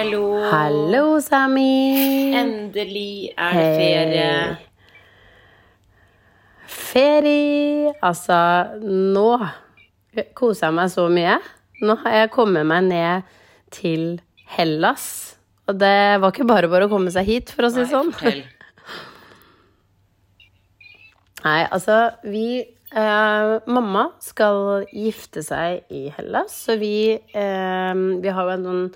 Hallo. Hallo, Sami. Endelig er det ferie. Ferie. Altså, nå koser jeg meg så mye. Nå har jeg kommet meg ned til Hellas. Og det var ikke bare bare å komme seg hit, for å si det sånn. fortell. Nei, altså, vi eh, Mamma skal gifte seg i Hellas, så vi eh, Vi har jo en sånn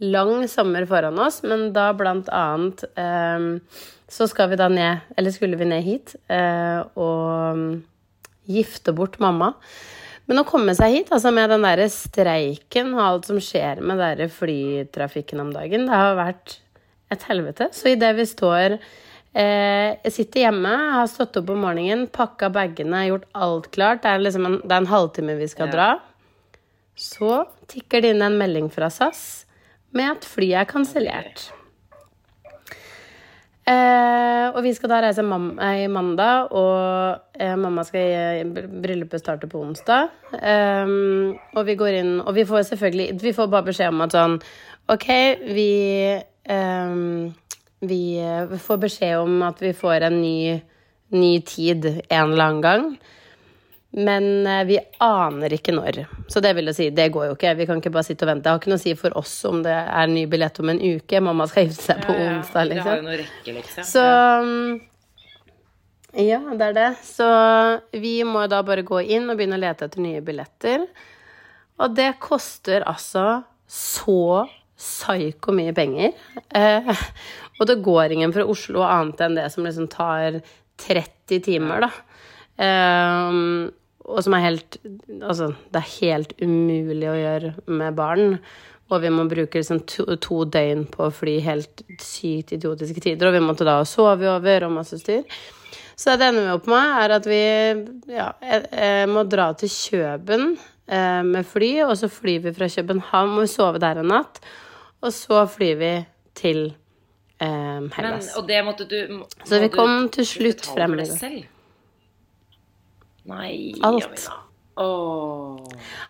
lang sommer foran oss, men da blant annet eh, så skal vi da ned, eller skulle vi ned hit, eh, og mm, gifte bort mamma. Men å komme seg hit, altså med den derre streiken og alt som skjer med den der flytrafikken om dagen, det har vært et helvete. Så idet vi står eh, Jeg sitter hjemme, har stått opp om morgenen, pakka bagene, gjort alt klart. Det er liksom en, det er en halvtime vi skal Ja. dra. Så tikker det inn en melding fra SAS med at flyet er kansellert. Eh, og vi skal da reise eh, i mandag, og eh, mamma skal i bryllupet starte på onsdag. Eh, og vi går inn Og vi får selvfølgelig Vi får bare beskjed om at sånn OK, vi eh, Vi eh, får beskjed om at vi får en ny, ny tid en eller annen gang. Men eh, vi aner ikke når. Så det vil jeg si, det går jo ikke. Vi kan ikke bare sitte og vente. Det har ikke noe å si for oss om det er ny billett om en uke. Mamma skal gifte seg på Ja, ja. onsdag, liksom. rekke, liksom. Så mm, Ja, det er det. Så vi må da bare gå inn og begynne å lete etter nye billetter. Og det koster altså så psyko mye penger. Eh, og det går ingen fra Oslo annet enn det som liksom tar 30 timer, da. Eh, og som er helt Altså, det er helt umulig å gjøre med barn. Og vi må bruke liksom to, to døgn på å fly helt sykt idiotiske tider. Og vi måtte da sove over og masse styr. Så det ender vi opp med, er at vi ja, må dra til Kjøben eh, med fly, og så flyr vi fra København, må sover sove der en natt, og så flyr vi til eh, Men, Hellas. og det måtte du må Så vi kom til slutt frem selv? Nei, Alt. Åh.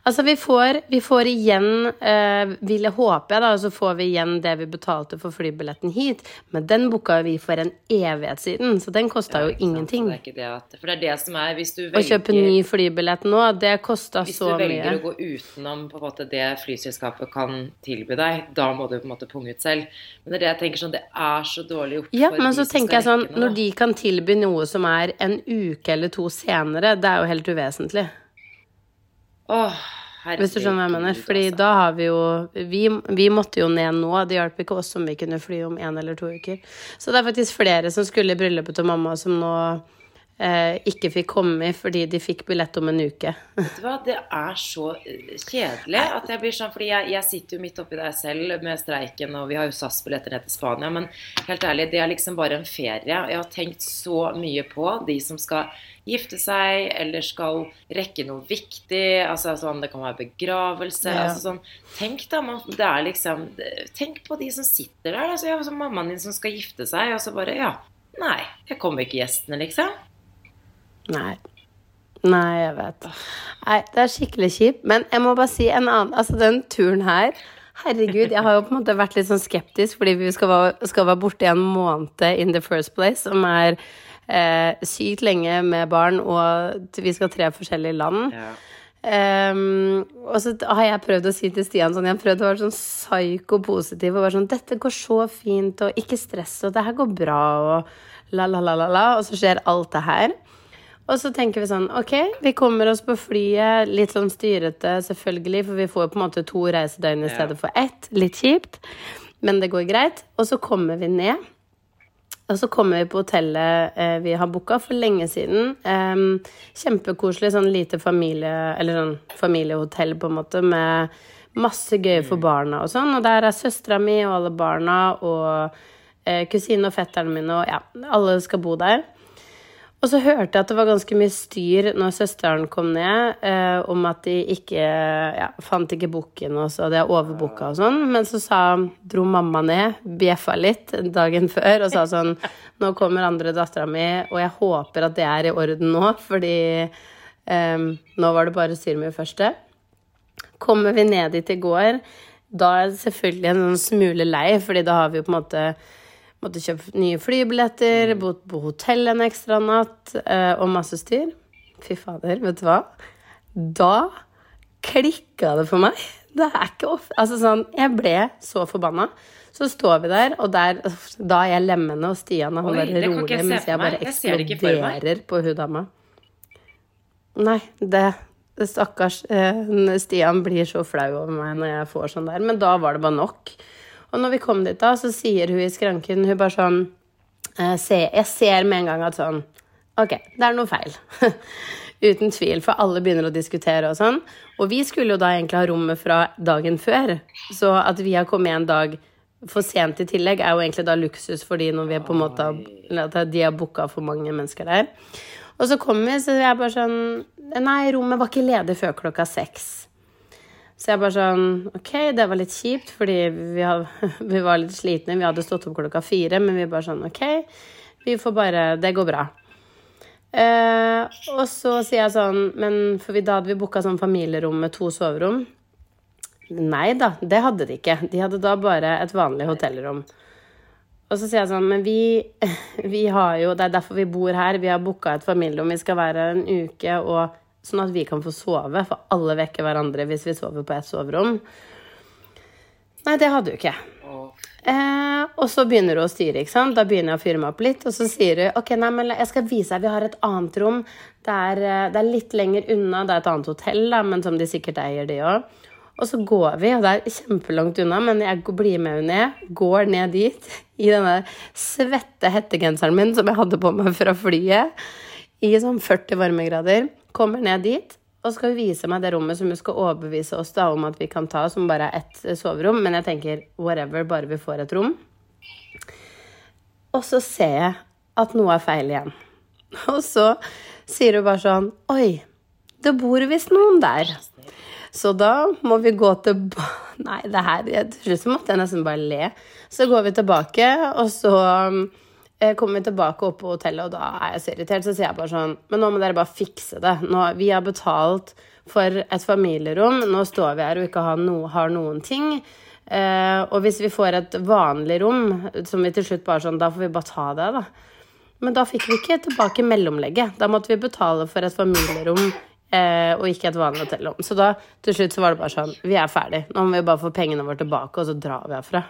Altså, vi får, vi får igjen, eh, vil jeg håpe, da, og så får vi igjen det vi betalte for flybilletten hit. Men den booka vi for en evighet siden, så den kosta jo ingenting. Det det at, for det er det som er Hvis du Å kjøpe velger, ny flybillett nå, det kosta hvis du velger mye. å gå utenom på en måte det flyselskapet kan tilby deg, da må du på en måte punge ut selv. Men det er det jeg tenker sånn, det er så dårlig gjort Ja, men så tenker jeg sånn, når de kan tilby noe som er en uke eller to senere, det er jo helt uvesentlig. Åh, Hvis du skjønner hva jeg mener. Fordi altså. da har vi jo vi, vi måtte jo ned nå. Det hjalp ikke oss om vi kunne fly om en eller to uker. Så det er faktisk flere som skulle i bryllupet til mamma, som nå ikke fikk komme i fordi de fikk billett om en uke. Vet du hva, det er så eh, kjedelig at jeg blir sånn Fordi jeg, jeg sitter jo midt oppi deg selv med streiken, og vi har jo SAS-billetter ned til Spania, men helt ærlig, det er liksom bare en ferie. Jeg har tenkt så mye på de som skal gifte seg, eller skal rekke noe viktig. Altså sånn, det kan være begravelse. Ja. altså sånn, Tenk da, man, det er liksom Tenk på de som sitter der. Altså, sånn mammaen din som skal gifte seg, og så bare Ja, nei, jeg kommer ikke gjestene, liksom. Nei. Nei, jeg vet. Nei, det er skikkelig kjipt. Men jeg må bare si en annen Altså, den turen her Herregud, jeg har jo på en måte vært litt sånn skeptisk fordi vi skal være, skal være borte i en måned in the first place, som er eh, sykt lenge med barn, og vi skal tre forskjellige land. Ja. Um, og så har jeg prøvd å si til Stian sånn, jeg har prøvd å være sånn psyko-positiv og være sånn 'Dette går så fint, og ikke stress, og det her går bra', og la, la, la, la, la. Og så skjer alt det her. Og så tenker vi sånn Ok, vi kommer oss på flyet. Litt sånn styrete, selvfølgelig, for vi får jo på en måte to reisedøgn i stedet for ett. Litt kjipt, men det går greit. Og så kommer vi ned. Og så kommer vi på hotellet eh, vi har booka for lenge siden. Eh, kjempekoselig sånn lite familie, eller sånn familiehotell, på en måte, med masse gøy for barna og sånn. Og der er søstera mi og alle barna og eh, kusinen og fetteren min og ja, alle skal bo der. Og så hørte jeg at det var ganske mye styr når søsteren kom ned, eh, om at de ikke ja, fant ikke booken, og så hadde jeg overbooka og sånn. Men så sa, dro mamma ned, bjeffa litt dagen før og sa sånn Nå kommer andre dattera mi, og jeg håper at det er i orden nå, fordi eh, nå var det bare styr med første. Kommer vi ned dit i går, da er det selvfølgelig en sånn smule lei, fordi da har vi jo på en måte Måtte kjøpe nye flybilletter, bodd på hotell en ekstra natt eh, og masse styr. Fy fader, vet du hva? Da klikka det for meg. Det er ikke off. Altså sånn, jeg ble så forbanna. Så står vi der, og der Da er jeg lemmende, og Stian er han Oi, der det kan ikke rolig, mens jeg bare. Jeg eksploderer på hun dama. Nei, det det Stakkars eh, Stian blir så flau over meg når jeg får sånn der. Men da var det bare nok. Og når vi kom dit, da, så sier hun i skranken Hun bare sånn eh, Jeg ser med en gang at sånn Ok, det er noe feil. Uten tvil, for alle begynner å diskutere og sånn. Og vi skulle jo da egentlig ha rommet fra dagen før. Så at vi har kommet en dag for sent i tillegg, er jo egentlig da luksus fordi når vi er på en måte de har booka for mange mennesker der. Og så kommer vi, så jeg bare sånn Nei, rommet var ikke ledig før klokka seks. Så jeg bare sånn OK, det var litt kjipt, fordi vi, har, vi var litt slitne. Vi hadde stått opp klokka fire, men vi bare sånn OK, vi får bare Det går bra. Eh, og så sier jeg sånn Men for vi, da hadde vi booka sånn familierom med to soverom. Nei da, det hadde de ikke. De hadde da bare et vanlig hotellrom. Og så sier jeg sånn Men vi, vi har jo Det er derfor vi bor her. Vi har booka et familierom. Vi skal være en uke, og sånn at vi kan få sove. For alle vekker hverandre hvis vi sover på ett soverom. Nei, det hadde hun ikke. Eh, og så begynner hun å styre, ikke sant. Da begynner jeg å fyre meg opp litt. Og så sier hun ok, nei, men jeg skal vise deg, vi har et annet rom. Det er, eh, det er litt lenger unna. Det er et annet hotell, da, men som de sikkert eier, de òg. Og så går vi, og det er kjempelangt unna, men jeg blir med henne ned. Går ned dit i denne svette hettegenseren min som jeg hadde på meg fra flyet. I sånn 40 varmegrader. Kommer ned dit. Og skal vise meg det rommet som hun skal overbevise oss da om at vi kan ta, som bare er ett soverom. Men jeg tenker whatever, bare vi får et rom. Og så ser jeg at noe er feil igjen. Og så sier hun bare sånn Oi, det bor visst noen der. Så da må vi gå tilbake Nei, det her Til slutt måtte jeg nesten bare le. Så går vi tilbake, og så eh, kommer vi tilbake opp på hotellet, og da er jeg så irritert. Så sier jeg bare sånn Men nå må dere bare fikse det. Nå, vi har betalt for et familierom. Nå står vi her og ikke har, no, har noen ting. Eh, og hvis vi får et vanlig rom, som vi til slutt bare sånn Da får vi bare ta det, da. Men da fikk vi ikke tilbake mellomlegget. Da måtte vi betale for et familierom eh, og ikke et vanlig hotellrom. Så da til slutt så var det bare sånn Vi er ferdig. Nå må vi bare få pengene våre tilbake, og så drar vi herfra.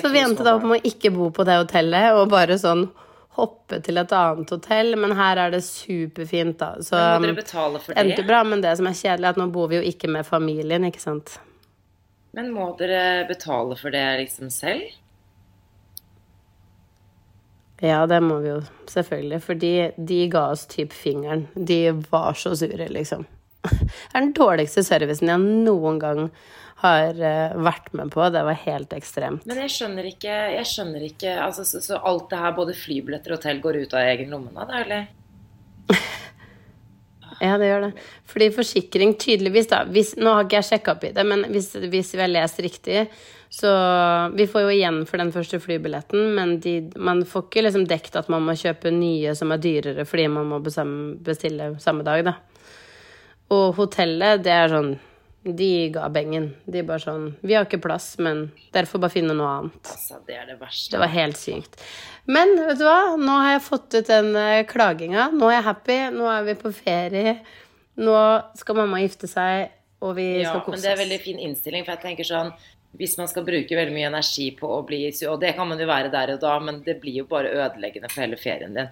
Så vi endte da opp med å ikke bo på det hotellet, og bare sånn hoppe til et annet hotell. Men her er det superfint, da. Så Men må dere betale for det endte bra. Men det som er kjedelig, er at nå bor vi jo ikke med familien, ikke sant. Men må dere betale for det liksom selv? Ja, det må vi jo selvfølgelig. Fordi de ga oss typ fingeren. De var så sure, liksom. Det er den dårligste servicen jeg noen gang har eh, vært med på. Det var helt ekstremt. Men jeg skjønner ikke, jeg skjønner ikke altså, så, så alt det her, både flybilletter og hotell, går ut av egen lomme da, eller? Ja, det gjør det. Fordi forsikring tydeligvis, da hvis, Nå har ikke jeg sjekka opp i det, men hvis, hvis vi har lest riktig, så Vi får jo igjen for den første flybilletten, men de, man får ikke liksom dekt at man må kjøpe nye som er dyrere fordi man må bestille samme dag, da. Og hotellet, det er sånn De ga bengen. De bare sånn Vi har ikke plass, men dere får bare finne noe annet. Altså, det er det verste. Det var helt sykt. Men vet du hva? Nå har jeg fått ut den eh, klaginga. Nå er jeg happy. Nå er vi på ferie. Nå skal mamma gifte seg, og vi Ja, skal men det er oss. veldig fin innstilling, for jeg tenker sånn hvis man skal bruke veldig mye energi på å bli Og det kan man jo være der og da, men det blir jo bare ødeleggende for hele ferien din.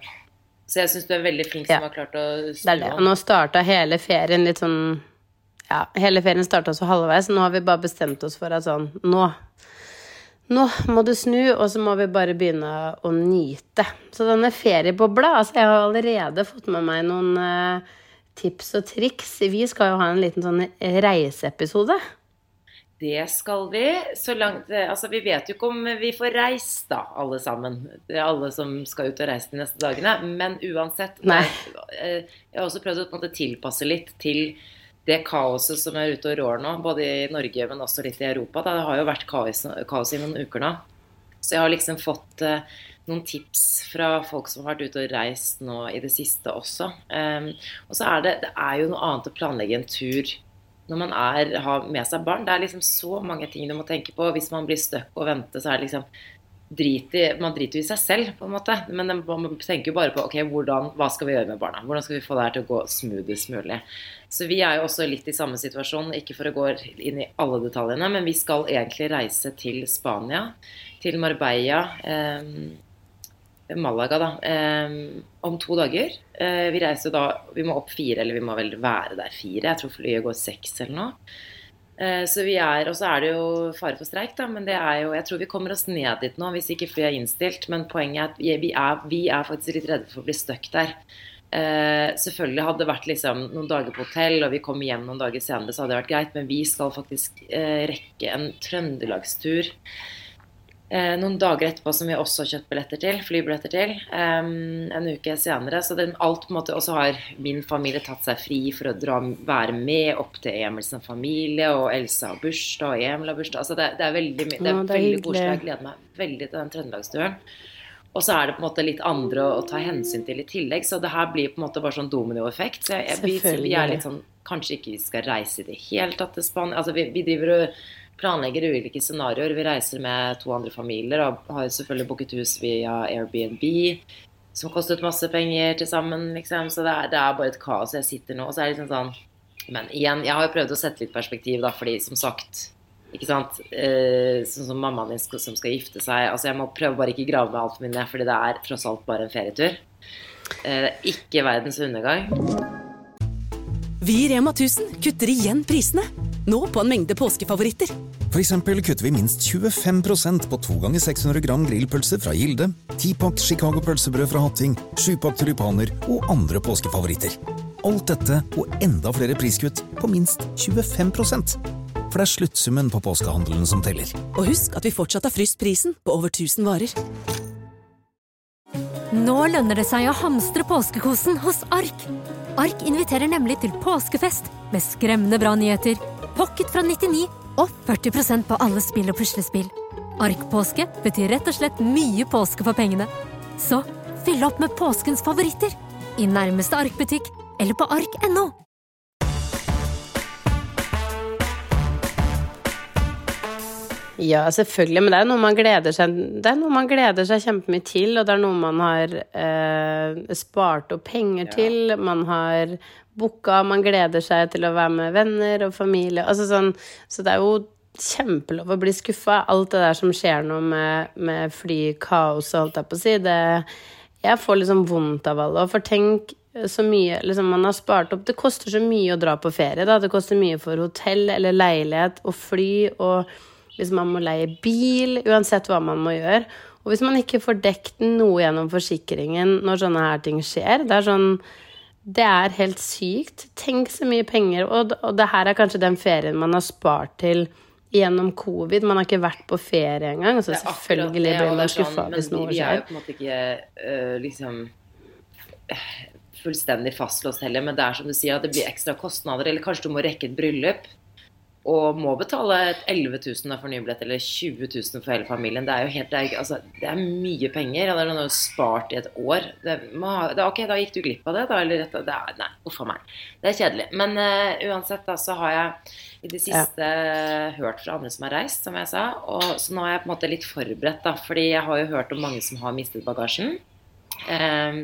Så jeg syns du er veldig flink Ja. som har klart å Det er det. Og nå starta hele ferien litt sånn Ja, hele ferien starta så halvveis. Nå har vi bare bestemt oss for at sånn Nå nå må du snu, og så må vi bare begynne å nyte. Så denne feriebobla Altså, jeg har allerede fått med meg noen uh, tips og triks. Vi skal jo ha en liten sånn reiseepisode. Det skal vi. Så langt eh, Altså, vi vet jo ikke om vi får reist, da, alle sammen. Det er alle som skal ut og reise de neste dagene. Men uansett Nei. Jeg har også prøvd å måte tilpasse litt til det kaoset som er ute og rår nå, både i Norge, men også litt i Europa. Det har jo vært kaos, kaos i noen uker nå. Så jeg har liksom fått eh, noen tips fra folk som har vært ute og reist nå i det siste også. Um, og så er det, det er jo noe annet å planlegge en tur når man er, har med seg barn. Det er liksom så mange ting du må tenke på. Hvis man blir stuck og venter, så er det liksom drit i, Man driter i seg selv, på en måte. Men man tenker jo bare på ok, hvordan, hva skal vi gjøre med barna? Hvordan skal vi få det her til å gå smoothest mulig? Så vi er jo også litt i samme situasjon, ikke for å gå inn i alle detaljene, men vi skal egentlig reise til Spania, til Marbella. Eh, Malaga da, eh, om to dager. Eh, vi reiser da Vi må opp fire, eller vi må vel være der fire. Jeg tror flyet går seks eller noe. Eh, så vi er, Og så er det jo fare for streik, da, men det er jo Jeg tror vi kommer oss ned dit nå hvis ikke flyet er innstilt. Men poenget er at vi er, vi er faktisk litt redde for å bli stuck der. Eh, selvfølgelig hadde det vært liksom noen dager på hotell, og vi kom hjem noen dager senere, så hadde det vært greit, men vi skal faktisk eh, rekke en trøndelagstur eh, noen dager etterpå som vi også har kjøpt billetter til, flybilletter til. Eh, en uke senere. Så det, alt på en måte, Og så har min familie tatt seg fri for å dra, være med opp til Emilsen familie, og Elsa har bursdag, og Emil har bursdag. Altså det, det er veldig, det er veldig koselig. Jeg gleder meg veldig til den trøndelagsturen. Og så er det på en måte litt andre å, å, ta hensyn til i tillegg. Så det her blir på en måte bare sånn dominoeffekt. Så jeg, vi, vi, er litt sånn Kanskje ikke vi skal reise i det hele tatt til Spania. Altså vi, vi driver og planlegger ulike scenarioer. Vi reiser med to andre familier og har selvfølgelig booket hus via Airbnb. Som kostet masse penger til sammen, liksom. Så det er, det er bare et kaos. Jeg sitter nå og så er det liksom sånn Men igjen, jeg har jo prøvd å sette litt perspektiv, da, fordi som sagt ikke sant? Eh, sånn som mammaen din som skal gifte seg. Altså Jeg må prøve bare ikke grave meg altfor mye ned, fordi det er tross alt bare en ferietur. Eh, ikke verdens undergang. Vi i Rema 1000 kutter igjen prisene. Nå på en mengde påskefavoritter. For eksempel kutter vi minst 25% på 2 ganger 600 gram grillpølser fra Gilde, 10-pakk Chicago pølsebrød fra Hatting, 7-pakk tulipaner og andre påskefavoritter. Alt dette og enda flere priskutt på minst 25 for det er sluttsummen på påskehandelen som teller. Og husk at vi fortsatt har fryst prisen på over 1000 varer. Nå lønner det seg å hamstre påskekosen hos Ark. Ark inviterer nemlig til påskefest med skremmende bra nyheter, pocket fra 99 og 40% på alle spill og puslespill. Ark-påske betyr rett og slett mye påske for pengene. Så fyll opp med påskens favoritter i nærmeste Ark-butikk eller på ark.no. Ja, selvfølgelig. Men det er noe man gleder seg Det er noe man gleder seg kjempemye til, og det er noe man har eh, spart opp penger ja. til. Man har booka, man gleder seg til å være med venner og familie. Altså sånn, så det er jo kjempelov å bli skuffa. Alt det der som skjer nå med, med flykaos og alt jeg på å si, det Jeg får liksom vondt av alle. For tenk så mye liksom man har spart opp Det koster så mye å dra på ferie, da. Det koster mye for hotell eller leilighet og fly og hvis man må leie bil, uansett hva man må gjøre. Og hvis man ikke får dekt noe gjennom forsikringen når sånne her ting skjer, det er sånn Det er helt sykt. Tenk så mye penger. Og, og det her er kanskje den ferien man har spart til gjennom covid. Man har ikke vært på ferie engang. Så selvfølgelig det, blir man skuffa sånn, hvis noe skjer. Men vi er jo på en måte ikke uh, liksom fullstendig fastlåst heller, men det er som du sier at det blir ekstra kostnader. Eller kanskje du må rekke et bryllup og må betale 11 000 for nybillett eller 20 000 for hele familien. Det er jo helt, det er, altså, det er mye penger. Ja, det er noe spart i et år. Det, det, ok, da gikk du glipp av det, da. Eller det er, nei, uff a meg. Det er kjedelig. Men uh, uansett, da, så har jeg i det siste ja. hørt fra andre som har reist, som jeg sa. Og, så nå er jeg på en måte litt forberedt, da. Fordi jeg har jo hørt om mange som har mistet bagasjen. Ehm,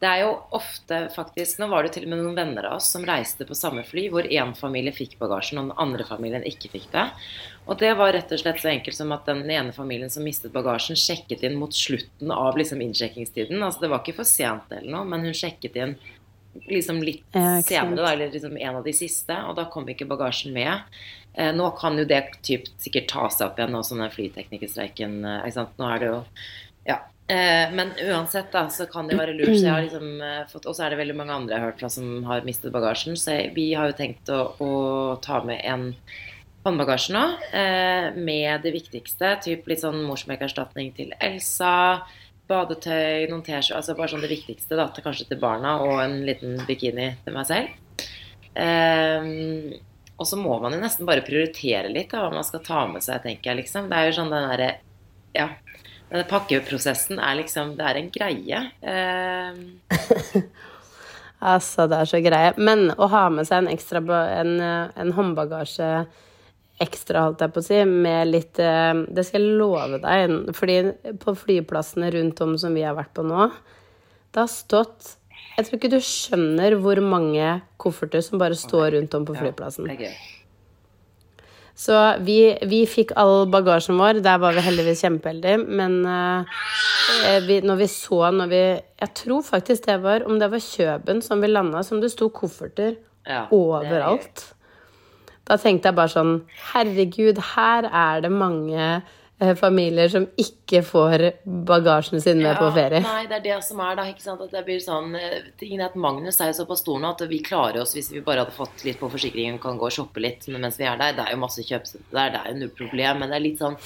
det er jo ofte faktisk Nå var det til og med noen venner av oss som reiste på samme fly, hvor én familie fikk bagasjen og den andre familien ikke fikk det. Og det var rett og slett så enkelt som at den ene familien som mistet bagasjen, sjekket inn mot slutten av liksom innsjekkingstiden. Altså det var ikke for sent eller noe, men hun sjekket inn liksom litt senere, da, eller liksom en av de siste, og da kom ikke bagasjen med. Eh, nå kan jo det typ sikkert ta seg opp igjen nå som den flyteknikerstreiken eh? Nå er det jo Ja. Eh, men uansett, da, så kan det være lurt. Så liksom eh, fått Og så er det veldig mange andre jeg har hørt fra som har mistet bagasjen. Så jeg, vi har jo tenkt å, å ta med en håndbagasje nå, eh, med det viktigste. Typ litt sånn morsmelkerstatning til Elsa. Badetøy, noen T-skjorter Altså bare sånn det viktigste, da. Til, kanskje til barna, og en liten bikini til meg selv. Eh, og så må man jo nesten bare prioritere litt da, hva man skal ta med seg, tenker jeg. liksom. Det er jo sånn den derre Ja. Denne pakkeprosessen er liksom Det er en greie. Eh, Altså, det er så greie. Men å ha med seg en ekstra en, en håndbagasje ekstra, holdt jeg på å si, med litt eh, Det skal jeg love deg, fordi på flyplassene rundt om som vi har vært på nå, det har stått Jeg tror ikke du skjønner hvor mange kofferter som bare står rundt om på flyplassen. Ja, det er gøy. Så vi, vi fikk all bagasjen vår. Der var vi heldigvis kjempeheldige. Men uh, vi, når vi så når vi, Jeg tror faktisk det var om det var Kjøben som vi landa, som det sto kofferter Ja, er overalt. Da tenkte jeg bare sånn Herregud, her er det mange familier som ikke får bagasjen sin med på ferie. Nei, det er det som er da, ikke sant. At det blir sånn eh, tingen er at Magnus er jo såpass stor nå at vi klarer oss hvis vi bare hadde fått litt på forsikringen, kan gå og shoppe litt mens vi er der. Det er jo masse kjøpesenter der, det er jo null problem. Men det er litt sånn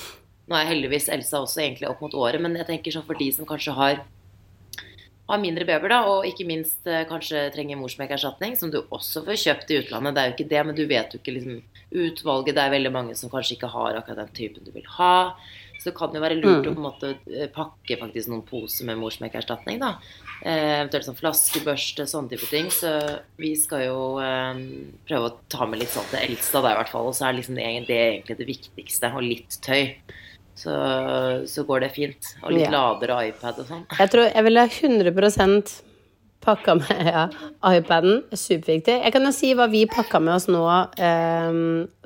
Nå er heldigvis Elsa også egentlig opp mot året, men jeg tenker sånn for de som kanskje har har mindre babyer, da, og ikke minst eh, kanskje trenger morsmelkerstatning, som du også får kjøpt i utlandet. Det er jo ikke det, men du vet jo ikke liksom utvalget. Det er veldig mange som kanskje ikke har akkurat den typen du vil ha. Så det kan jo være lurt å på en måte eh, pakke faktisk noen poser med morsmelkerstatning. da. Eh, eventuelt sånn flaskebørste, sånne type ting. Så vi skal jo eh, prøve å ta med litt sånn til Elsa, da i hvert fall. Og så er liksom det, det er egentlig det viktigste. Og litt tøy. Så, så går det fint. Og litt Ja. lader og iPad og sånn. Jeg tror jeg ville 100 pakka med ja, iPaden. Superviktig. Jeg kan jo si hva vi pakka med oss nå, eh,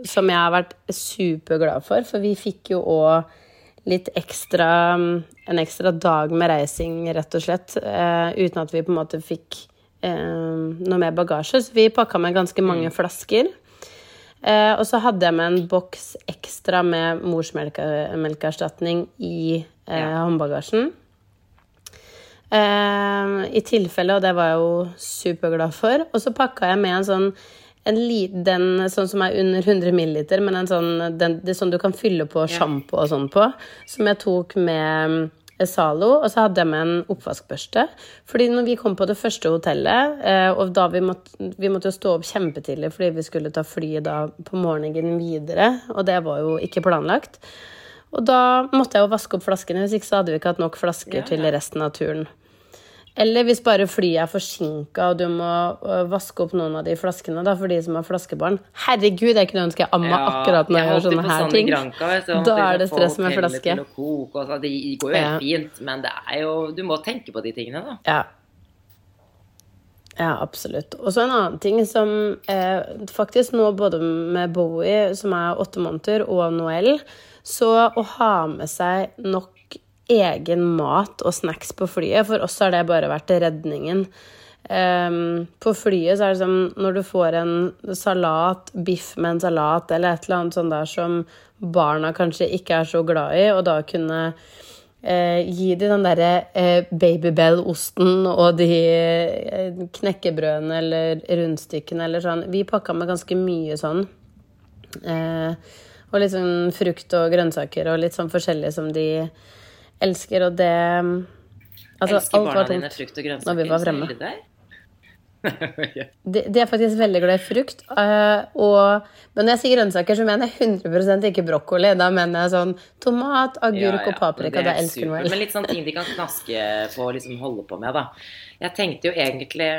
som jeg har vært superglad for. For vi fikk jo òg litt ekstra En ekstra dag med reising, rett og slett. eh, uten at vi på en måte fikk eh, noe mer bagasje. Så vi pakka med ganske mange flasker. Eh, og så hadde jeg med en boks ekstra med morsmelkerstatning i eh, håndbagasjen. Eh, I tilfelle, og det var jeg jo superglad for. Og så pakka jeg med en sånn en li, den sånn som er under 100 ml, men en sånn, den, det er sånn du kan fylle på sjampo og sånn på, som jeg tok med salo Zalo, og så hadde jeg med en oppvaskbørste. Fordi når vi kom på det første hotellet, eh, og da vi måtte, vi måtte jo stå opp kjempetidlig fordi vi skulle ta flyet da på morgenen videre, og det var jo ikke planlagt. Og da måtte jeg jo vaske opp flaskene, hvis ikke så hadde vi ikke hatt nok flasker til resten av turen. Eller hvis bare flyet er forsinka og du må øh, vaske opp noen av de flaskene da, for de som har flaskebarn. Herregud, jeg kunne ønske jeg amma akkurat når jeg, gjør sånne her ting. Da er det stress med flaske. Koke, og så, det går jo helt Ja. fint, men det er jo, du må tenke på de tingene, da. Ja. Ja, absolutt. Og så en annen ting som eh, faktisk nå både med Bowie, som er åtte måneder, og Noel, så å ha med seg nok egen mat og snacks på flyet, for oss har det bare vært redningen. Um, på flyet så er det som når du får en salat, biff med en salat, eller et eller annet sånt der som barna kanskje ikke er så glad i, og da kunne eh, gi de den derre eh, Babybell-osten og de eh, knekkebrødene eller rundstykkene eller sånn. Vi pakka med ganske mye sånn. Og litt sånn frukt og grønnsaker og litt sånn forskjellig som de elsker, og det Altså, Elsker barna dine frukt og grønnsaker? når vi var fremme. De, de er faktisk veldig glad i frukt. Uh, og, men når jeg sier grønnsaker, så mener jeg 100 ikke brokkoli. Da mener jeg sånn tomat, agurk Ja, ja, og paprika. er elsker super. Noel. Men litt sånn ting de kan knaske på og liksom holde på med, da. Jeg tenkte jo egentlig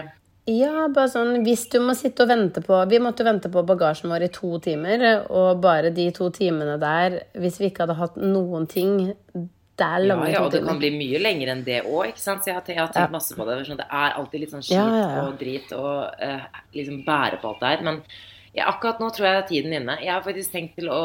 Ja, bare sånn hvis du må sitte og vente på Vi måtte vente på bagasjen vår i to timer, og bare de to timene der Hvis vi ikke hadde hatt noen ting Det er Ja, lange ja, ja, og det kan bli mye lenger enn det òg. Så jeg har tenkt, tenkt masse på det. Sånn, det er alltid litt sånn skitt Ja, ja, ja. og drit og uh, liksom bære på alt det her. Men Ja, akkurat nå tror jeg det er tiden inne. Jeg har faktisk tenkt til å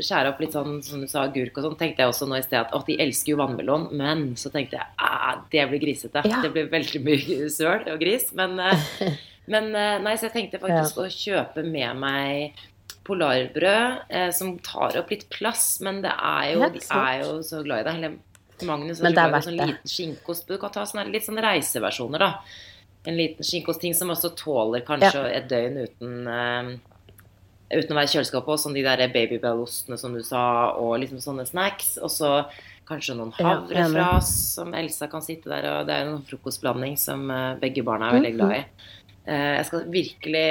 skjære opp litt sånn som du sa, agurk og sånn. Tenkte jeg også nå i sted at, at de elsker jo vannmelon, men så tenkte jeg at det blir grisete. Ja. Det blir veldig mye søl og gris. Men, eh, men eh, nei, så jeg tenkte faktisk å kjøpe med meg polarbrød eh, som tar opp litt plass, men det er jo, Ja, de er jo så glad i det. Eller Magnus i verdt sånn det. liten skinkost. Du kan ta sånne, litt sånne reiseversjoner, da. En liten skinkostting som også tåler kanskje et døgn uten eh, Uten å være i kjøleskapet, og sånn de der babybellostene som du sa, og liksom sånne snacks. Og så kanskje noen Ja, havrefras som Elsa kan sitte der, og det er jo noen frokostblanding som eh, begge barna er veldig glad i. Eh, jeg skal virkelig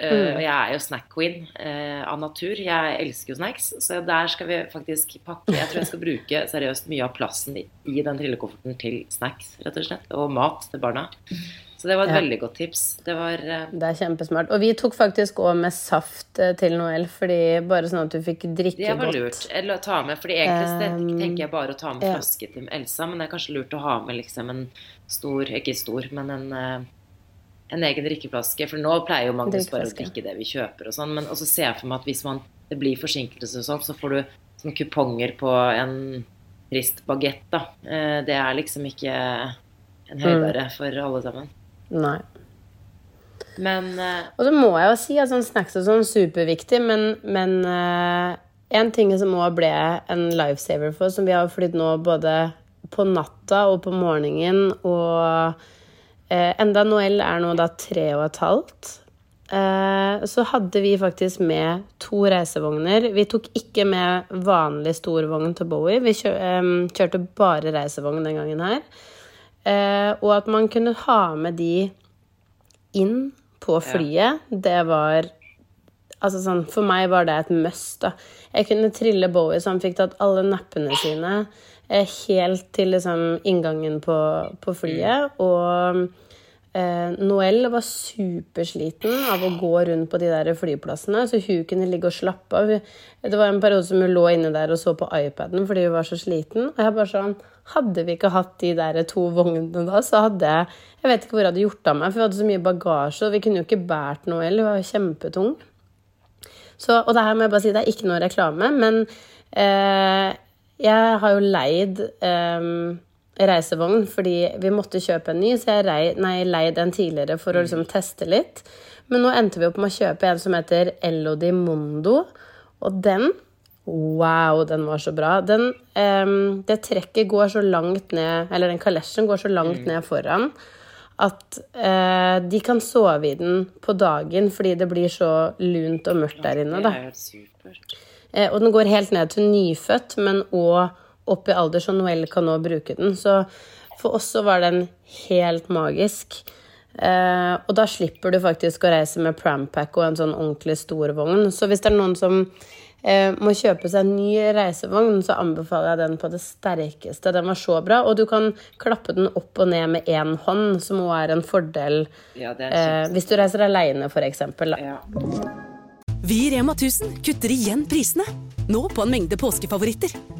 Mm. Og jeg er jo snack queen eh, av natur. Jeg elsker jo snacks, så der skal vi faktisk pakke Jeg tror jeg skal bruke seriøst mye av plassen i, i den trillekofferten til snacks, rett og slett. Og mat til barna. Så det var et Ja. veldig godt tips. Det var eh, Det er kjempesmart. Og vi tok faktisk òg med saft eh, til Noel, fordi bare sånn at du fikk drikke godt. Det var lurt. Eller å ta med, fordi egentlig Um, tenker jeg bare å ta med ja. flaske til Elsa, men det er kanskje lurt å ha med liksom en stor, ikke stor, men en, eh, en egen drikkeflaske. For nå pleier jo Magnus bare å drikke det vi kjøper og sånn, men også ser jeg for meg at hvis man, det blir forsinkelse og sånn, så får du sånn kuponger på en trist bagett, da. Eh, Det er liksom ikke en Mm. høydare for alle sammen. Nei. Men eh, Og så må jeg jo si at sånn snacks og sånn superviktig, men, men eh, en ting som òg ble en lifesaver for oss, som vi har flydd nå både på natta og på morgenen, og enda Noel er nå da tre og et halvt, eh, så hadde vi faktisk med to reisevogner. Vi tok ikke med vanlig storvogn til Bowie, vi eh, kjørte bare reisevogn den gangen her. Eh, og at man kunne ha med de inn på flyet, det var Altså sånn, For meg var det et must. da. Jeg kunne trille Bowie så han fikk tatt alle nappene sine eh, helt til liksom inngangen på, på flyet. Og eh, Noëlle var supersliten av å gå rundt på de der flyplassene, så hun kunne ligge og slappe av. Det var en periode som hun lå inne der og så på iPaden fordi hun var så sliten. Og jeg bare sånn Hadde vi ikke hatt de der to vognene da, så hadde jeg Jeg vet ikke hvor jeg hadde gjort av meg, for vi hadde så mye bagasje, og vi kunne jo ikke båret Noëlle, Hun var jo kjempetung. Så, og det her må jeg bare si, det er ikke noe reklame, men eh, jeg har jo leid eh, reisevogn fordi vi måtte kjøpe en ny, så jeg rei, nei, leid en tidligere for å liksom teste litt. Men nå endte vi opp med å kjøpe en som heter Elodie Mondo, og den Wow, den var så bra. Den, eh, det trekket går så langt ned, eller den kalesjen går så langt ned foran at eh, de kan sove i den på dagen fordi det blir så lunt og mørkt der inne. det Da. Eh, og den går helt ned til nyfødt, men òg opp i alder, så Noel kan nå bruke den. Så for oss så var den helt magisk. Eh, og da slipper du faktisk å reise med prampack og en sånn ordentlig stor vogn. Så hvis det er noen som eh, må kjøpe seg en ny reisevogn, så anbefaler jeg den på det sterkeste. Den var så bra. Og du kan klappe den opp og ned med én hånd, som òg er en fordel Ja, er eh, hvis du reiser aleine, f.eks. ja. Vi i Rema 1000 kutter igjen prisene. Nå på en mengde påskefavoritter.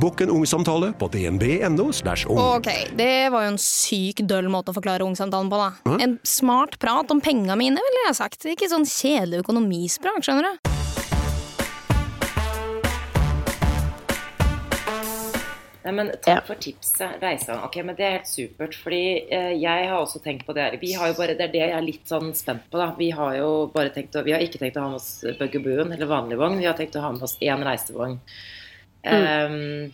Bokk en ungsamtale på dnb.no. ung. Ok, det var jo en syk døll måte å forklare ungsamtalen på, da. En smart prat om penga mine, ville jeg sagt. Ikke sånn kjedelig økonomisprat, skjønner du. Nei, men Takk for tipset. Reisan. Ok, men Det er helt supert. fordi eh, jeg har også tenkt på det her. Vi har jo bare, Det er det jeg er litt sånn spent på. da. Vi har jo bare tenkt å, vi har ikke tenkt å ha med oss Bugabooen eller vanlig vogn. Vi har tenkt å ha med oss én reisevogn. Um,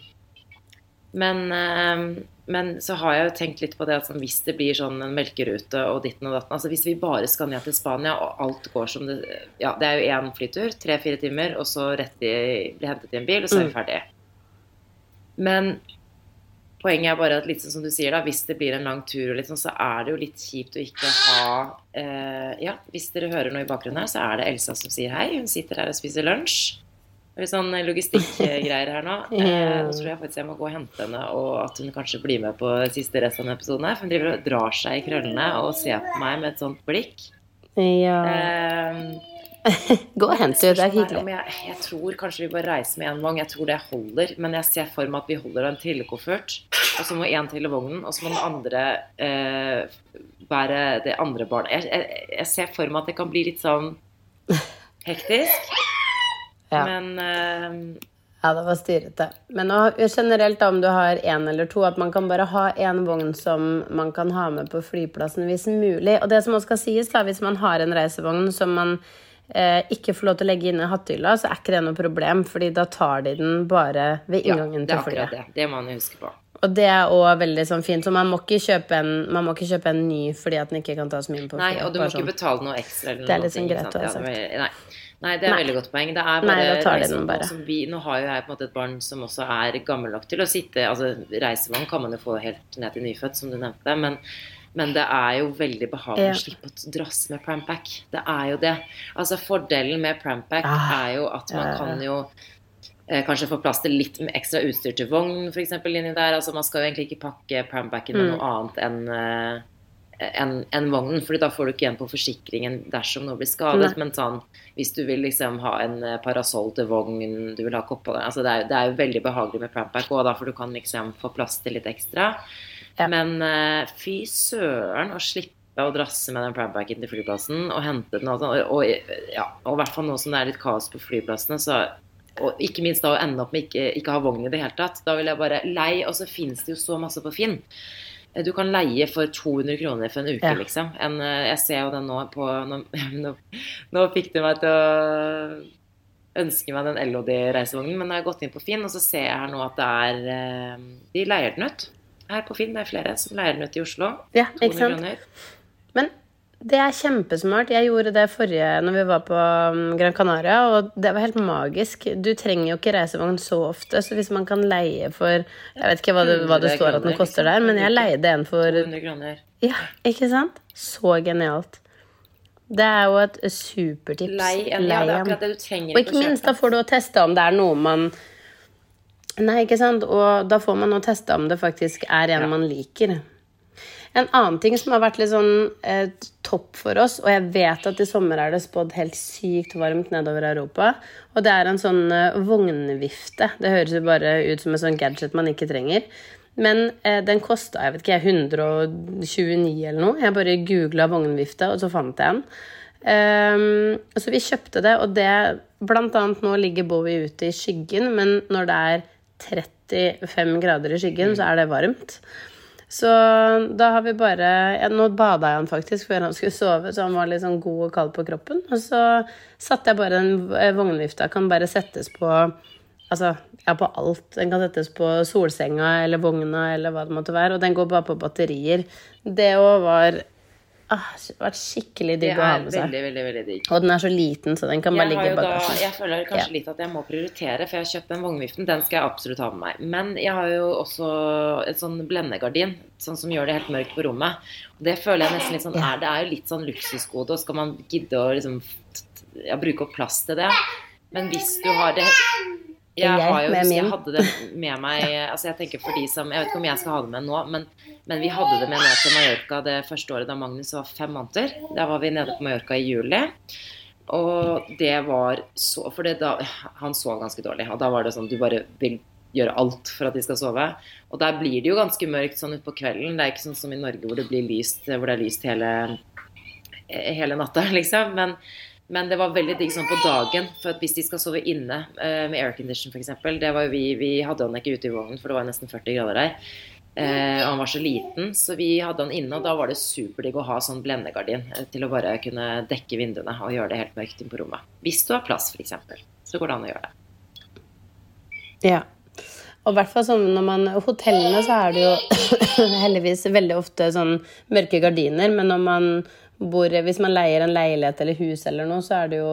men, um, men så har jeg jo tenkt litt på det at sånn, hvis det blir sånn en melkerute og ditten og datten altså Hvis vi bare skal ned til Spania og alt går som det Ja, det er jo én flytur, tre-fire timer, og så rett i, bli hentet i en bil, og så er vi ferdig. Men poenget er bare at litt sånn som du sier da, hvis det blir en lang tur, og litt sånn, så er det jo litt kjipt å ikke ha eh, Ja, hvis dere hører noe i bakgrunnen her, så er det Elsa som sier hei. Hun sitter her og spiser lunsj. Litt sånn logistikkgreier her nå. Eh, nå tror jeg faktisk jeg må gå og hente henne, og at hun kanskje blir med på siste rest av denne episoden her. For hun driver og drar seg i krøllene og ser på meg med et sånt blikk. Ja. Eh, Gå og hent henne, det er hyggelig. Jeg, jeg tror kanskje vi bare reiser med én vogn. Jeg tror det holder. Men jeg ser for meg at vi holder en trillekoffert. Og så må én til vognen, og så må den andre eh, bære det andre barnet. Jeg, jeg, jeg ser for meg at det kan bli litt sånn hektisk. Ja. Men eh, Ja, det var styrete. Men generelt da, om du har én eller to, at man kan bare ha én vogn som man kan ha med på flyplassen hvis mulig. Og det som også skal sies, da, hvis man har en reisevogn som man eh, ikke får lov til å legge inn i hattehylla, så er ikke det noe problem, fordi da tar de den bare ved inngangen ja, inngangen det er akkurat det. Det må man huske på. Og det er òg veldig sånn fint. Så man må, en, man må ikke kjøpe en ny fordi at den ikke kan tas med inn på flyet. Nei, og du må ikke sånn. betale noe ekstra. Eller Det er liksom greit å ha? Ja, sagt. nei. Nei, det er Nei. veldig godt poeng. Det er Nei, da den bare. vi, Nå har jo jeg på en måte et barn som også er gammel nok til å sitte altså Reisevogn kan man jo få helt ned til nyfødt, som du nevnte. Men, men det er jo veldig behagelig å slippe å drasse med prampack. Det er jo det. Altså Fordelen med prampack Ah, er jo at man kan jo eh, Kanskje få plass til litt ekstra utstyr til vogn, f.eks. inni der. Altså Man skal jo egentlig ikke pakke prampacken med Mm. noe annet enn eh, enn en vognen, Fordi da får du ikke igjen på forsikringen dersom noe blir skadet. Nei. Men sånn, hvis du vil liksom ha en eh, parasoll til vogn, du vil ha kopp på det altså det, er, det er jo veldig behagelig med prampack òg, for du kan liksom få plass til litt ekstra. Ja. Men uh, fy søren å slippe å drasse med den prampacken til flyplassen og hente den og, sånn, og, og, ja, og i hvert fall nå som det er litt kaos på flyplassene, så og ikke minst da å ende opp med ikke, ikke ha vogn i det hele tatt. Da vil jeg bare lei, og så finnes det jo så masse på Finn. Eh, Du kan leie for 200 kroner for en uke, Ja. liksom. En, eh, jeg ser jo den nå på Nå, nå, nå fikk du meg til å ønske meg den LOD-reisevognen, men jeg har gått inn på Finn, og så ser jeg her nå at det er eh, De leier den ut. Her på Finn det er flere som leier den ut i Oslo. Ja, 200 ikke sant? kroner. Men det er kjempesmart. Jeg gjorde det forrige når vi var på um, Gran Canaria, og det var helt magisk. Du trenger jo ikke reisevogn så ofte, så hvis man kan leie for Jeg vet ikke hva det, hva det står at den koster der, men jeg leide en for 200 kroner. Ja, ikke sant? Så genialt. Det er jo et supertips. Lei en, ja, det er akkurat det du trenger Og ikke minst, da får du å teste om det er noe man Nei, ikke sant? Og da får man å teste om det faktisk er en Ja. man liker. En annen ting som har vært litt sånn eh, topp for oss, og jeg vet at i sommer er det spådd helt sykt varmt nedover Europa, og det er en sånn eh, vognvifte. Det høres jo bare ut som en sånn gadget man ikke trenger. Men eh, den kosta jeg vet ikke, 129 eller noe. Jeg bare googla vognvifte, og så fant jeg den. Um, så vi kjøpte det, og det Blant annet nå ligger Bowie ute i skyggen, men når det er 35 grader i skyggen, så er det varmt. Så da har vi bare ja, Nå bada jeg han faktisk før han skulle sove, så han var litt sånn god og kald på kroppen. Og så satte jeg bare eh, vognvifta. Kan bare settes på Altså, ja, på alt. Den kan settes på solsenga eller vogna eller hva det måtte være. Og den går bare på batterier. Det òg var ah, vært skikkelig digg å ha med seg. veldig, veldig, veldig digg. Og den er så liten, så den kan bare Jeg, ligge i da, bagasjen. jeg føler kanskje Ja. litt at jeg må prioritere, for jeg har kjøpt den vognviften. Den skal jeg absolutt ha med meg. Men jeg har jo også et sånn blendegardin, sånn som gjør det helt mørkt på rommet. Og det føler jeg nesten litt sånn er, Det er jo litt sånn luksusgode, og skal man gidde å liksom ja, bruke opp plass til det? Men hvis du har det jeg, Jeg har jo, jeg hadde det med meg altså Jeg tenker for de som Jeg vet ikke om jeg skal ha det med nå, men, men vi hadde det med ned til Mallorca det første året da Magnus var fem måneder. Da var vi nede på Mallorca i juli. Og det var så For da Han sov ganske dårlig. Og da var det sånn du bare vil gjøre alt for at de skal sove. Og der blir det jo ganske mørkt sånn utpå kvelden. Det er ikke sånn som i Norge hvor det blir lyst, hvor det er lyst hele, hele natta, liksom. Men, men det var veldig digg sånn på dagen. For hvis de skal sove inne eh, med aircondition f.eks. Vi, vi hadde han ikke ute i vognen, for det var nesten 40 grader der. Eh, og han var så liten, så vi hadde han inne, og da var det superdigg å ha sånn blendegardin eh, til å bare kunne dekke vinduene og gjøre det helt mørkt inn på rommet. Hvis du har plass, f.eks., så går det an å gjøre det. Ja. Og i hvert fall sånn når man Hotellene så er det jo heldigvis veldig ofte sånn mørke gardiner, men når man bor Hvis man leier en leilighet eller hus eller noe, så er det jo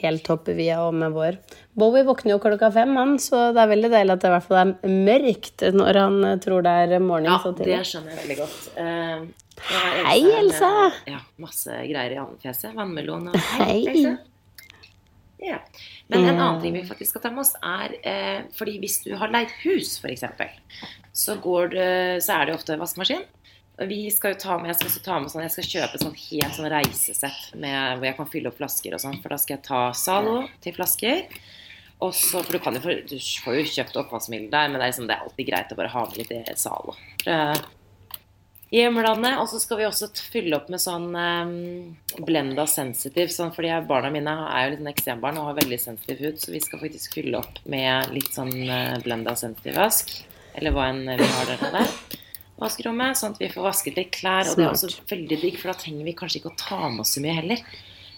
helt topp via og med vår. Bowie våkner jo klokka fem, han, så det er veldig deilig at det i hvert fall er mørkt når han eh, tror det er morgen. Ja, det skjønner jeg veldig godt. Uh, jeg Hei, med- Elsa! Ja, masse greier i andefjeset. Vannmelon og Hei. Elsa. Ja. Men en annen ting vi faktisk skal ta med oss, er eh, fordi hvis du har leid hus, f.eks., så, går det, så er det ofte vaskemaskin. Vi skal jo ta med, jeg skal også ta med sånn, jeg skal kjøpe sånn helt sånn reisesett med, hvor jeg kan fylle opp flasker og sånn. For da skal jeg ta Zalo til flasker. Og så, for du, kan jo, få- du får jo kjøpt oppvaskmiddel der, men det er, liksom, det er alltid greit å bare ha med litt Zalo. Eh, I hjemlandet. Og så skal vi også fylle opp med sånn um, blenda sensitive. Sånn, fordi barna mine er jo litt sånn eksembarn og har veldig sensitiv hud, så vi skal faktisk fylle opp med litt sånn uh, blenda sensitive vask. Eller hva enn vi har der nede. Vaskerommet, sånn at vi får vasket litt klær. Og det er også veldig digg, for da trenger vi kanskje ikke å ta med oss så mye heller.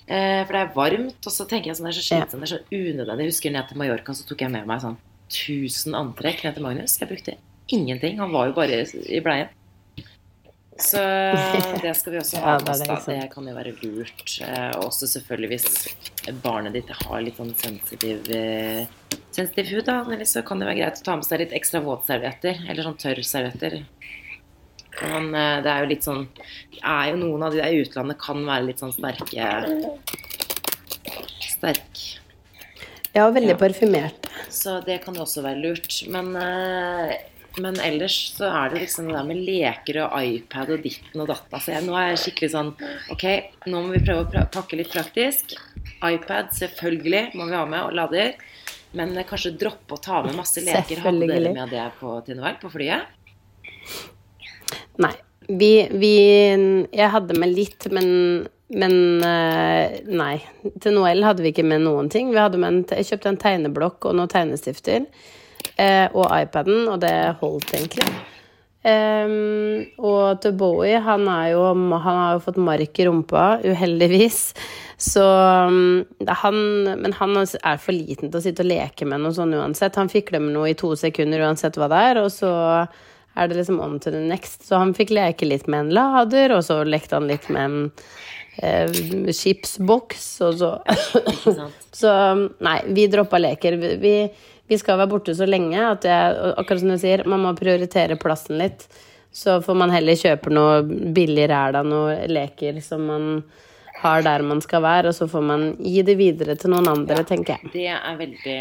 Eh, for det er varmt, og så tenker jeg sånn, det er så slitsomt, det er så unødvendig. Jeg husker ned til Mallorca, så tok jeg med meg sånn 1000 antrekk ned til Magnus. Jeg brukte ingenting. Han var jo bare i bleien. Så det skal vi også ha med oss. da. Det kan jo være lurt. Eh, og Også selvfølgelig hvis barnet ditt har litt sånn sensitiv, eh, sensitiv hud, da, så kan det være greit å ta med seg litt ekstra våtservietter. Eller sånn tørrservietter. Men eh, det er jo litt sånn er jo Noen av de der i utlandet kan være litt sånn sterke Sterk. Ja, og veldig Ja. parfymert. Så det kan jo også være lurt. Men, eh, men ellers så er det liksom det der med leker og iPad og ditten og datta. Så jeg, nå er jeg skikkelig sånn Ok, nå må vi prøve å pakke litt praktisk. iPad selvfølgelig må vi ha med, og lader. Men eh, kanskje droppe å ta med masse leker. Hadde dere med det på, til på flyet? Nei. Vi, vi Jeg hadde med litt, men men eh, nei. Til Noel hadde vi ikke med noen ting. Vi hadde med en, jeg kjøpte en tegneblokk og noen tegnestifter. eh, og iPaden, og det holdt egentlig. Ehm, og til Bowie, han, jo, han har jo fått mark i rumpa, uheldigvis. Så um, er han, Men han er for liten til å sitte og leke med noe sånn uansett. Han fikler med noe i to sekunder uansett hva det er, og så er det liksom on to the next. Så han fikk leke litt med en lader, og så lekte han litt med en eh, chipsboks, og så Så nei, vi droppa leker. Vi- Vi, skal være borte så lenge at jeg, akkurat som du sier, man må prioritere plassen litt. Så får man heller kjøpe noe billig ræl av noen leker som man har der man skal være, og så får man gi det videre til noen andre, tenker jeg. Det er veldig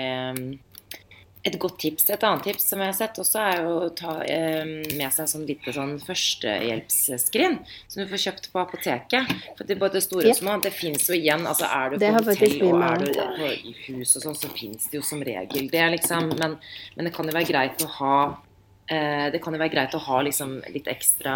et godt tips. Et annet tips som jeg har sett også, er å ta eh, med seg sånn lite sånn førstehjelpsskrin som du får kjøpt på apoteket. For det, både store og små, det fins jo igjen. Altså er du på hotell og er du på hus og sånn, så fins det jo som regel det, liksom. Men, men det kan jo være greit å ha eh, Det kan jo være greit å ha liksom litt ekstra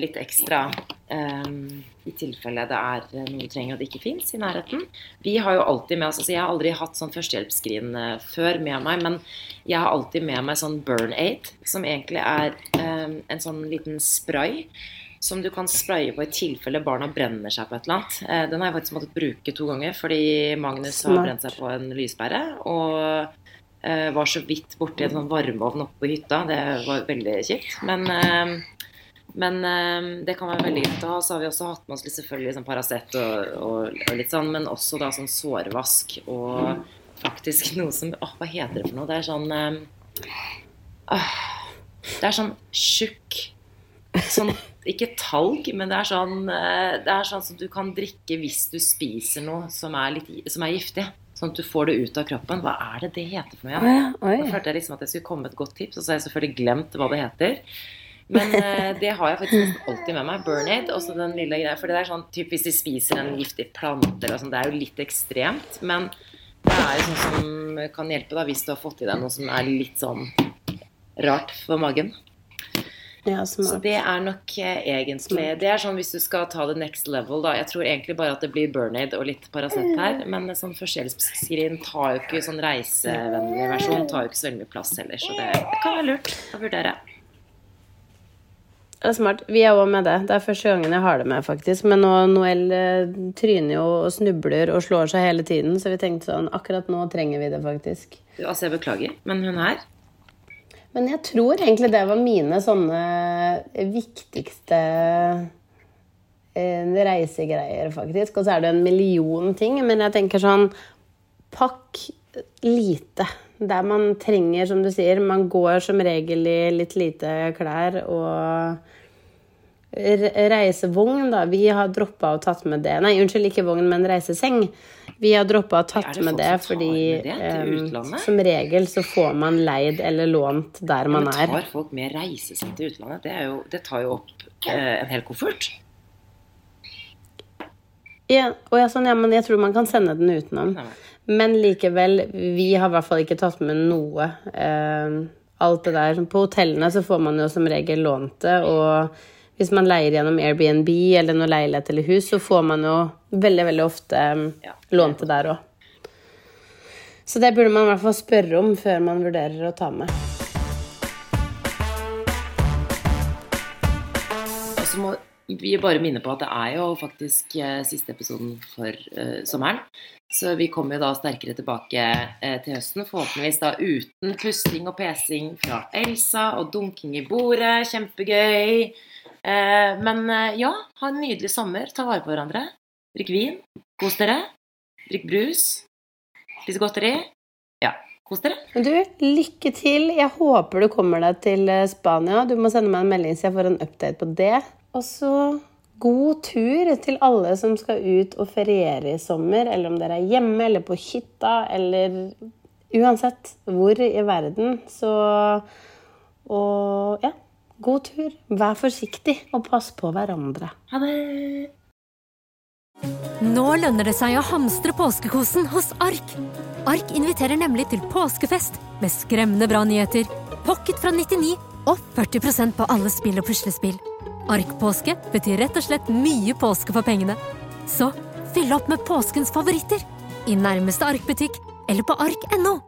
litt ekstra eh, i tilfelle det er eh, noe du trenger og det ikke fins i nærheten. Vi har jo alltid med oss altså Jeg har aldri hatt sånn førstehjelpsskrin eh, før med meg, men jeg har alltid med meg sånn Burn Aid, som egentlig er eh, en sånn liten spray. Som du kan spraye på i tilfelle barna brenner seg på et eller annet. Eh, Den har jeg faktisk måttet bruke to ganger fordi Magnus har brent seg på en lyspære. Og eh, var så vidt borti en sånn varmeovn oppe på hytta. Det var veldig kjipt. Men eh, men eh, det kan være veldig greit å ha. Så har vi også hatt med oss litt selvfølgelig sånn Paracet og, og, og litt sånn, men også da sånn sårvask og faktisk noe som Åh, hva heter det for noe? Det er sånn åh, Det er sånn tjukk Sånn ikke talg, men det er sånn eh, Det er sånn som du kan drikke hvis du spiser noe som er, litt, som er giftig. Sånn at du får det ut av kroppen. Hva er det det heter for noe? Ja. Nå følte jeg liksom at jeg skulle komme med et godt tips, og så har jeg selvfølgelig glemt hva det heter. Men uh, det har jeg faktisk alltid med meg. Burnaid. Også den lille greia. For det er sånn typ hvis de spiser en giftig plante eller sånn, det er jo litt ekstremt. Men det er jo sånn som kan hjelpe da hvis du har fått i deg noe som er litt sånn rart for magen. Ja, Så det er nok eh, egentlig Det er sånn hvis du skal ta det next level, da. Jeg tror egentlig bare at det blir Burnaid og litt Paracet her. Men sånn førstehjelpsskrin tar jo ikke sånn reisevennlig versjon. Tar jo ikke så veldig mye plass heller, så det, det kan være lurt å vurdere. Det er smart. Vi er òg med det. Det er første gangen jeg har det med, faktisk. Men nå, Noel eh, tryner jo og snubler og slår seg hele tiden, så vi tenkte sånn Akkurat nå trenger vi det, faktisk. Altså, jeg beklager, men hun er Men jeg tror egentlig det var mine sånne viktigste eh, reisegreier, faktisk. Og så er det en million ting, men jeg tenker sånn Pakk lite. Der man trenger, som du sier, man går som regel i litt lite klær og Reisevogn, da. Vi har droppa og tatt med det. Nei, unnskyld, ikke vogn, men reiseseng. Vi har droppa og tatt det med det, fordi med det um, som regel så får man leid eller lånt der man Men er. tar folk med reiseseng til utlandet? Det, jo, det tar jo opp eh, en hel koffert. Ja, og jeg, sånn, ja, men jeg tror man kan sende den utenom. Nei, Men likevel, vi har i hvert fall ikke tatt med noe. Eh, alt det der. På hotellene så får man jo som regel lånt det, og hvis man leier gjennom Airbnb eller noe leilighet eller hus, så får man jo veldig, veldig ofte eh, lånt det der òg. Så det burde man i hvert fall spørre om før man vurderer å ta med. Så må vi bare minne på at det er jo faktisk eh, siste episoden for eh, sommeren. Så vi kommer jo da sterkere tilbake eh, til høsten, forhåpentligvis da uten pusting og pesing fra Elsa og dunking i bordet. Kjempegøy. Eh, men ja, ha en nydelig sommer. Ta vare på hverandre. Drikk vin. Kos dere. Drikk brus. Spis godteri. Ja, kos dere. Men du, lykke til. Jeg håper du kommer deg til Spania. Du må sende meg en melding så jeg får en update på det. Og så god tur til alle som skal ut og feriere i sommer, eller om dere er hjemme eller på hytta, eller uansett hvor i verden. Så Og ja, god tur. Vær forsiktig, og pass på hverandre. Ha det. Nå lønner det seg å hamstre påskekosen hos Ark. Ark inviterer nemlig til påskefest med skremmende bra nyheter, pocket fra 99 og 40% på alle spill og puslespill. Ark-påske betyr rett og slett mye påske for pengene. Så fyll opp med påskens favoritter i nærmeste Ark-butikk eller på ark.no.